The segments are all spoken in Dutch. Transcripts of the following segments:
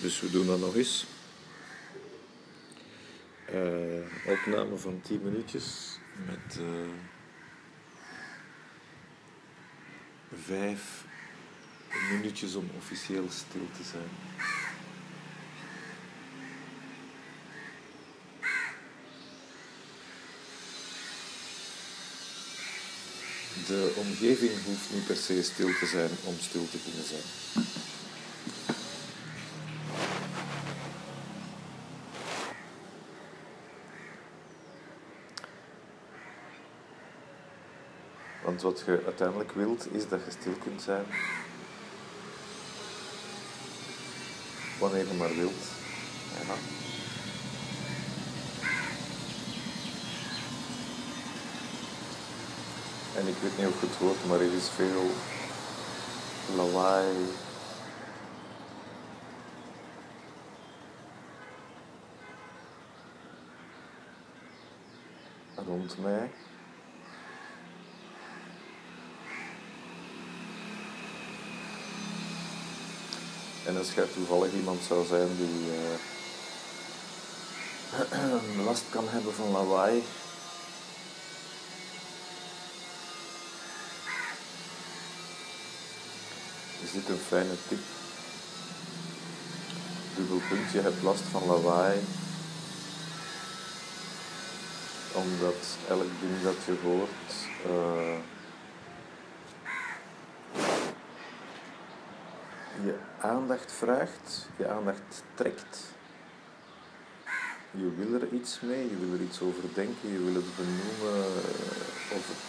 Dus we doen dat nog eens. Uh, opname van 10 minuutjes met uh, vijf minuutjes om officieel stil te zijn. De omgeving hoeft niet per se stil te zijn om stil te kunnen zijn. Want wat je uiteindelijk wilt, is dat je stil kunt zijn wanneer je maar wilt. Ja. En ik weet niet of het hoort, maar er is veel lawaai. Rond mij. En als jij toevallig iemand zou zijn die uh, last kan hebben van lawaai, is dit een fijne tip. Dubbelpunt, je hebt last van lawaai, omdat elk ding dat je hoort uh, je aandacht vraagt, je aandacht trekt. Je wil er iets mee, je wil er iets over denken, je wil het benoemen of, het,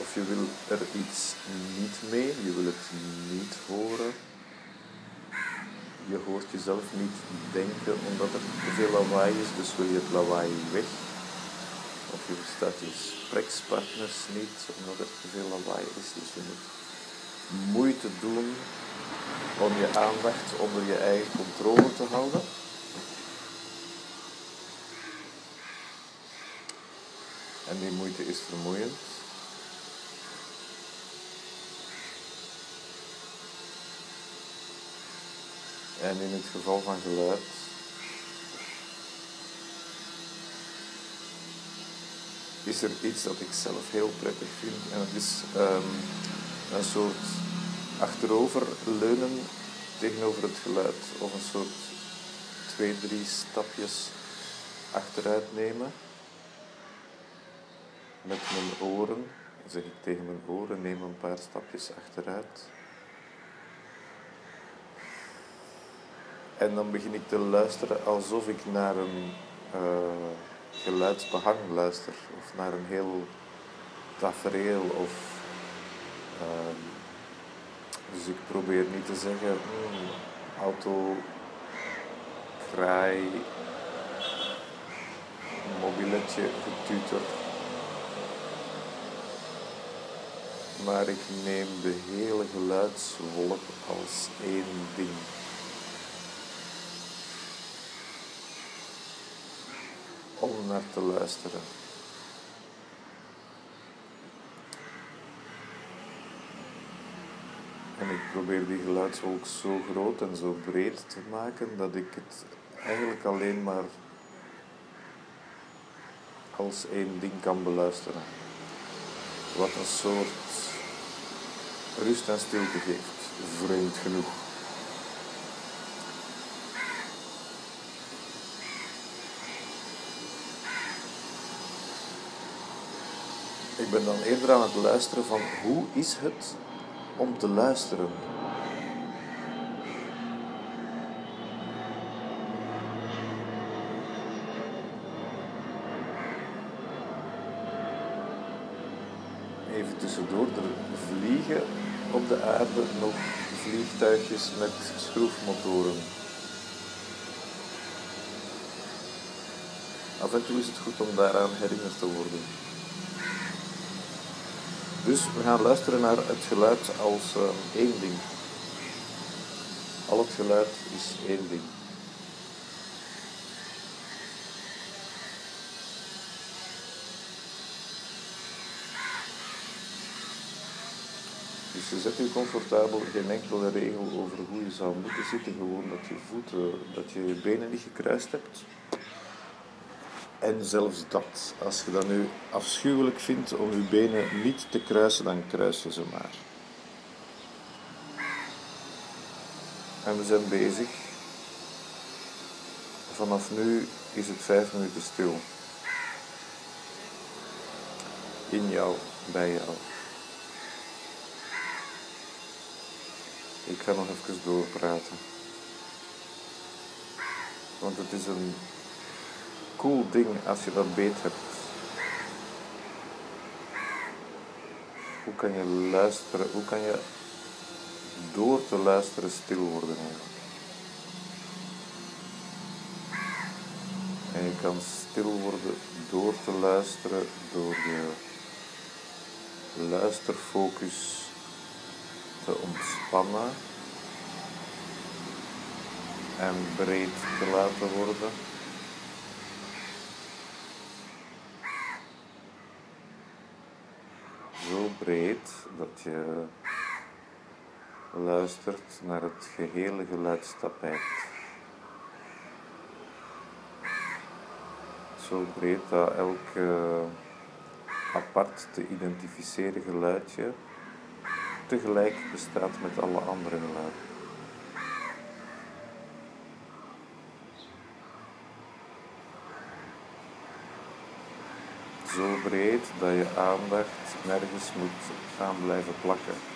of je wil er iets niet mee, je wil het niet horen. Je hoort jezelf niet denken omdat er te veel lawaai is, dus wil je het lawaai weg. Of je verstaat je gesprekspartners niet omdat er te veel lawaai is, dus je moet moeite doen om je aandacht onder je eigen controle te houden. En die moeite is vermoeiend. En in het geval van geluid is er iets dat ik zelf heel prettig vind. En het is um, een soort achterover leunen tegenover het geluid of een soort twee, drie stapjes achteruit nemen met mijn oren. Zeg ik tegen mijn oren, neem een paar stapjes achteruit. En dan begin ik te luisteren alsof ik naar een uh, geluidsbehang luister, of naar een heel tafereel of uh, dus ik probeer niet te zeggen, hmm, auto, kraai, mobiletje, getuter. Maar ik neem de hele geluidswolk als één ding. Om naar te luisteren. En ik probeer die geluidswolk zo groot en zo breed te maken dat ik het eigenlijk alleen maar als één ding kan beluisteren. Wat een soort rust en stilte geeft, vreemd genoeg. Ik ben dan eerder aan het luisteren van hoe is het om te luisteren. Even tussendoor, er vliegen op de aarde nog vliegtuigjes met schroefmotoren. Af en toe is het goed om daaraan herinnerd te worden. Dus we gaan luisteren naar het geluid als uh, één ding. Al het geluid is één ding. Dus je zet je comfortabel, geen enkele regel over hoe je zou moeten zitten, gewoon dat je voeten, dat je je benen niet gekruist hebt. En zelfs dat, als je dat nu afschuwelijk vindt om je benen niet te kruisen, dan kruis je ze maar. En we zijn bezig. Vanaf nu is het vijf minuten stil. In jou, bij jou. Ik ga nog even doorpraten. Want het is een cool ding als je dat beet hebt. Hoe kan je luisteren? Hoe kan je door te luisteren stil worden eigenlijk? En je kan stil worden door te luisteren, door je luisterfocus te ontspannen en breed te laten worden. Zo breed dat je luistert naar het gehele geluidstapijt. Zo breed dat elk apart te identificeren geluidje tegelijk bestaat met alle andere geluiden. Zo breed dat je aandacht nergens moet gaan blijven plakken.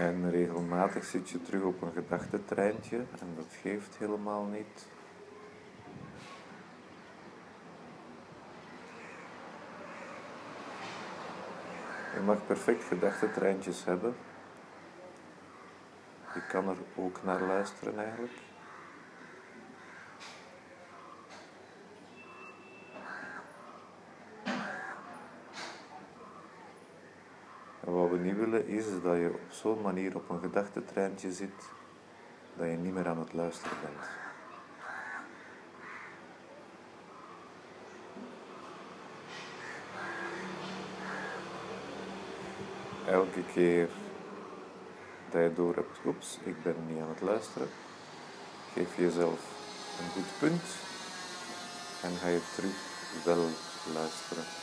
En regelmatig zit je terug op een gedachtentreintje en dat geeft helemaal niet. Je mag perfect gedachtentreintjes hebben. Je kan er ook naar luisteren eigenlijk. En wat we niet willen is dat je op zo'n manier op een gedachtentreintje zit dat je niet meer aan het luisteren bent. Elke keer dat je door hebt, oeps, ik ben niet aan het luisteren, geef jezelf een goed punt en ga je terug wel luisteren.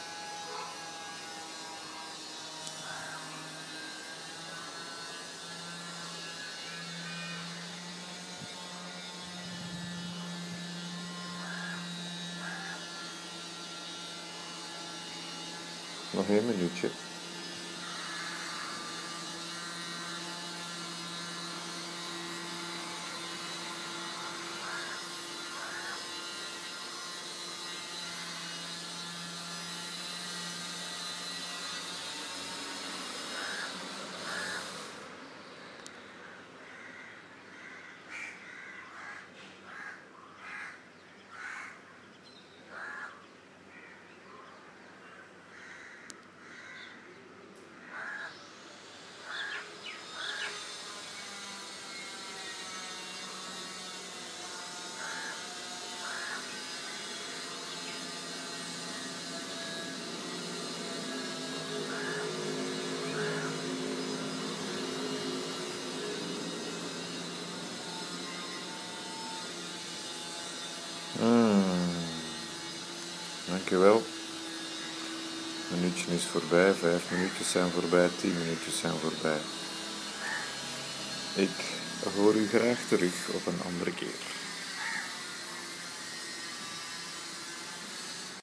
Nog één minuutje. Mm. Dankjewel. Een minuutje is voorbij, vijf minuutjes zijn voorbij, tien minuutjes zijn voorbij. Ik hoor u graag terug op een andere keer.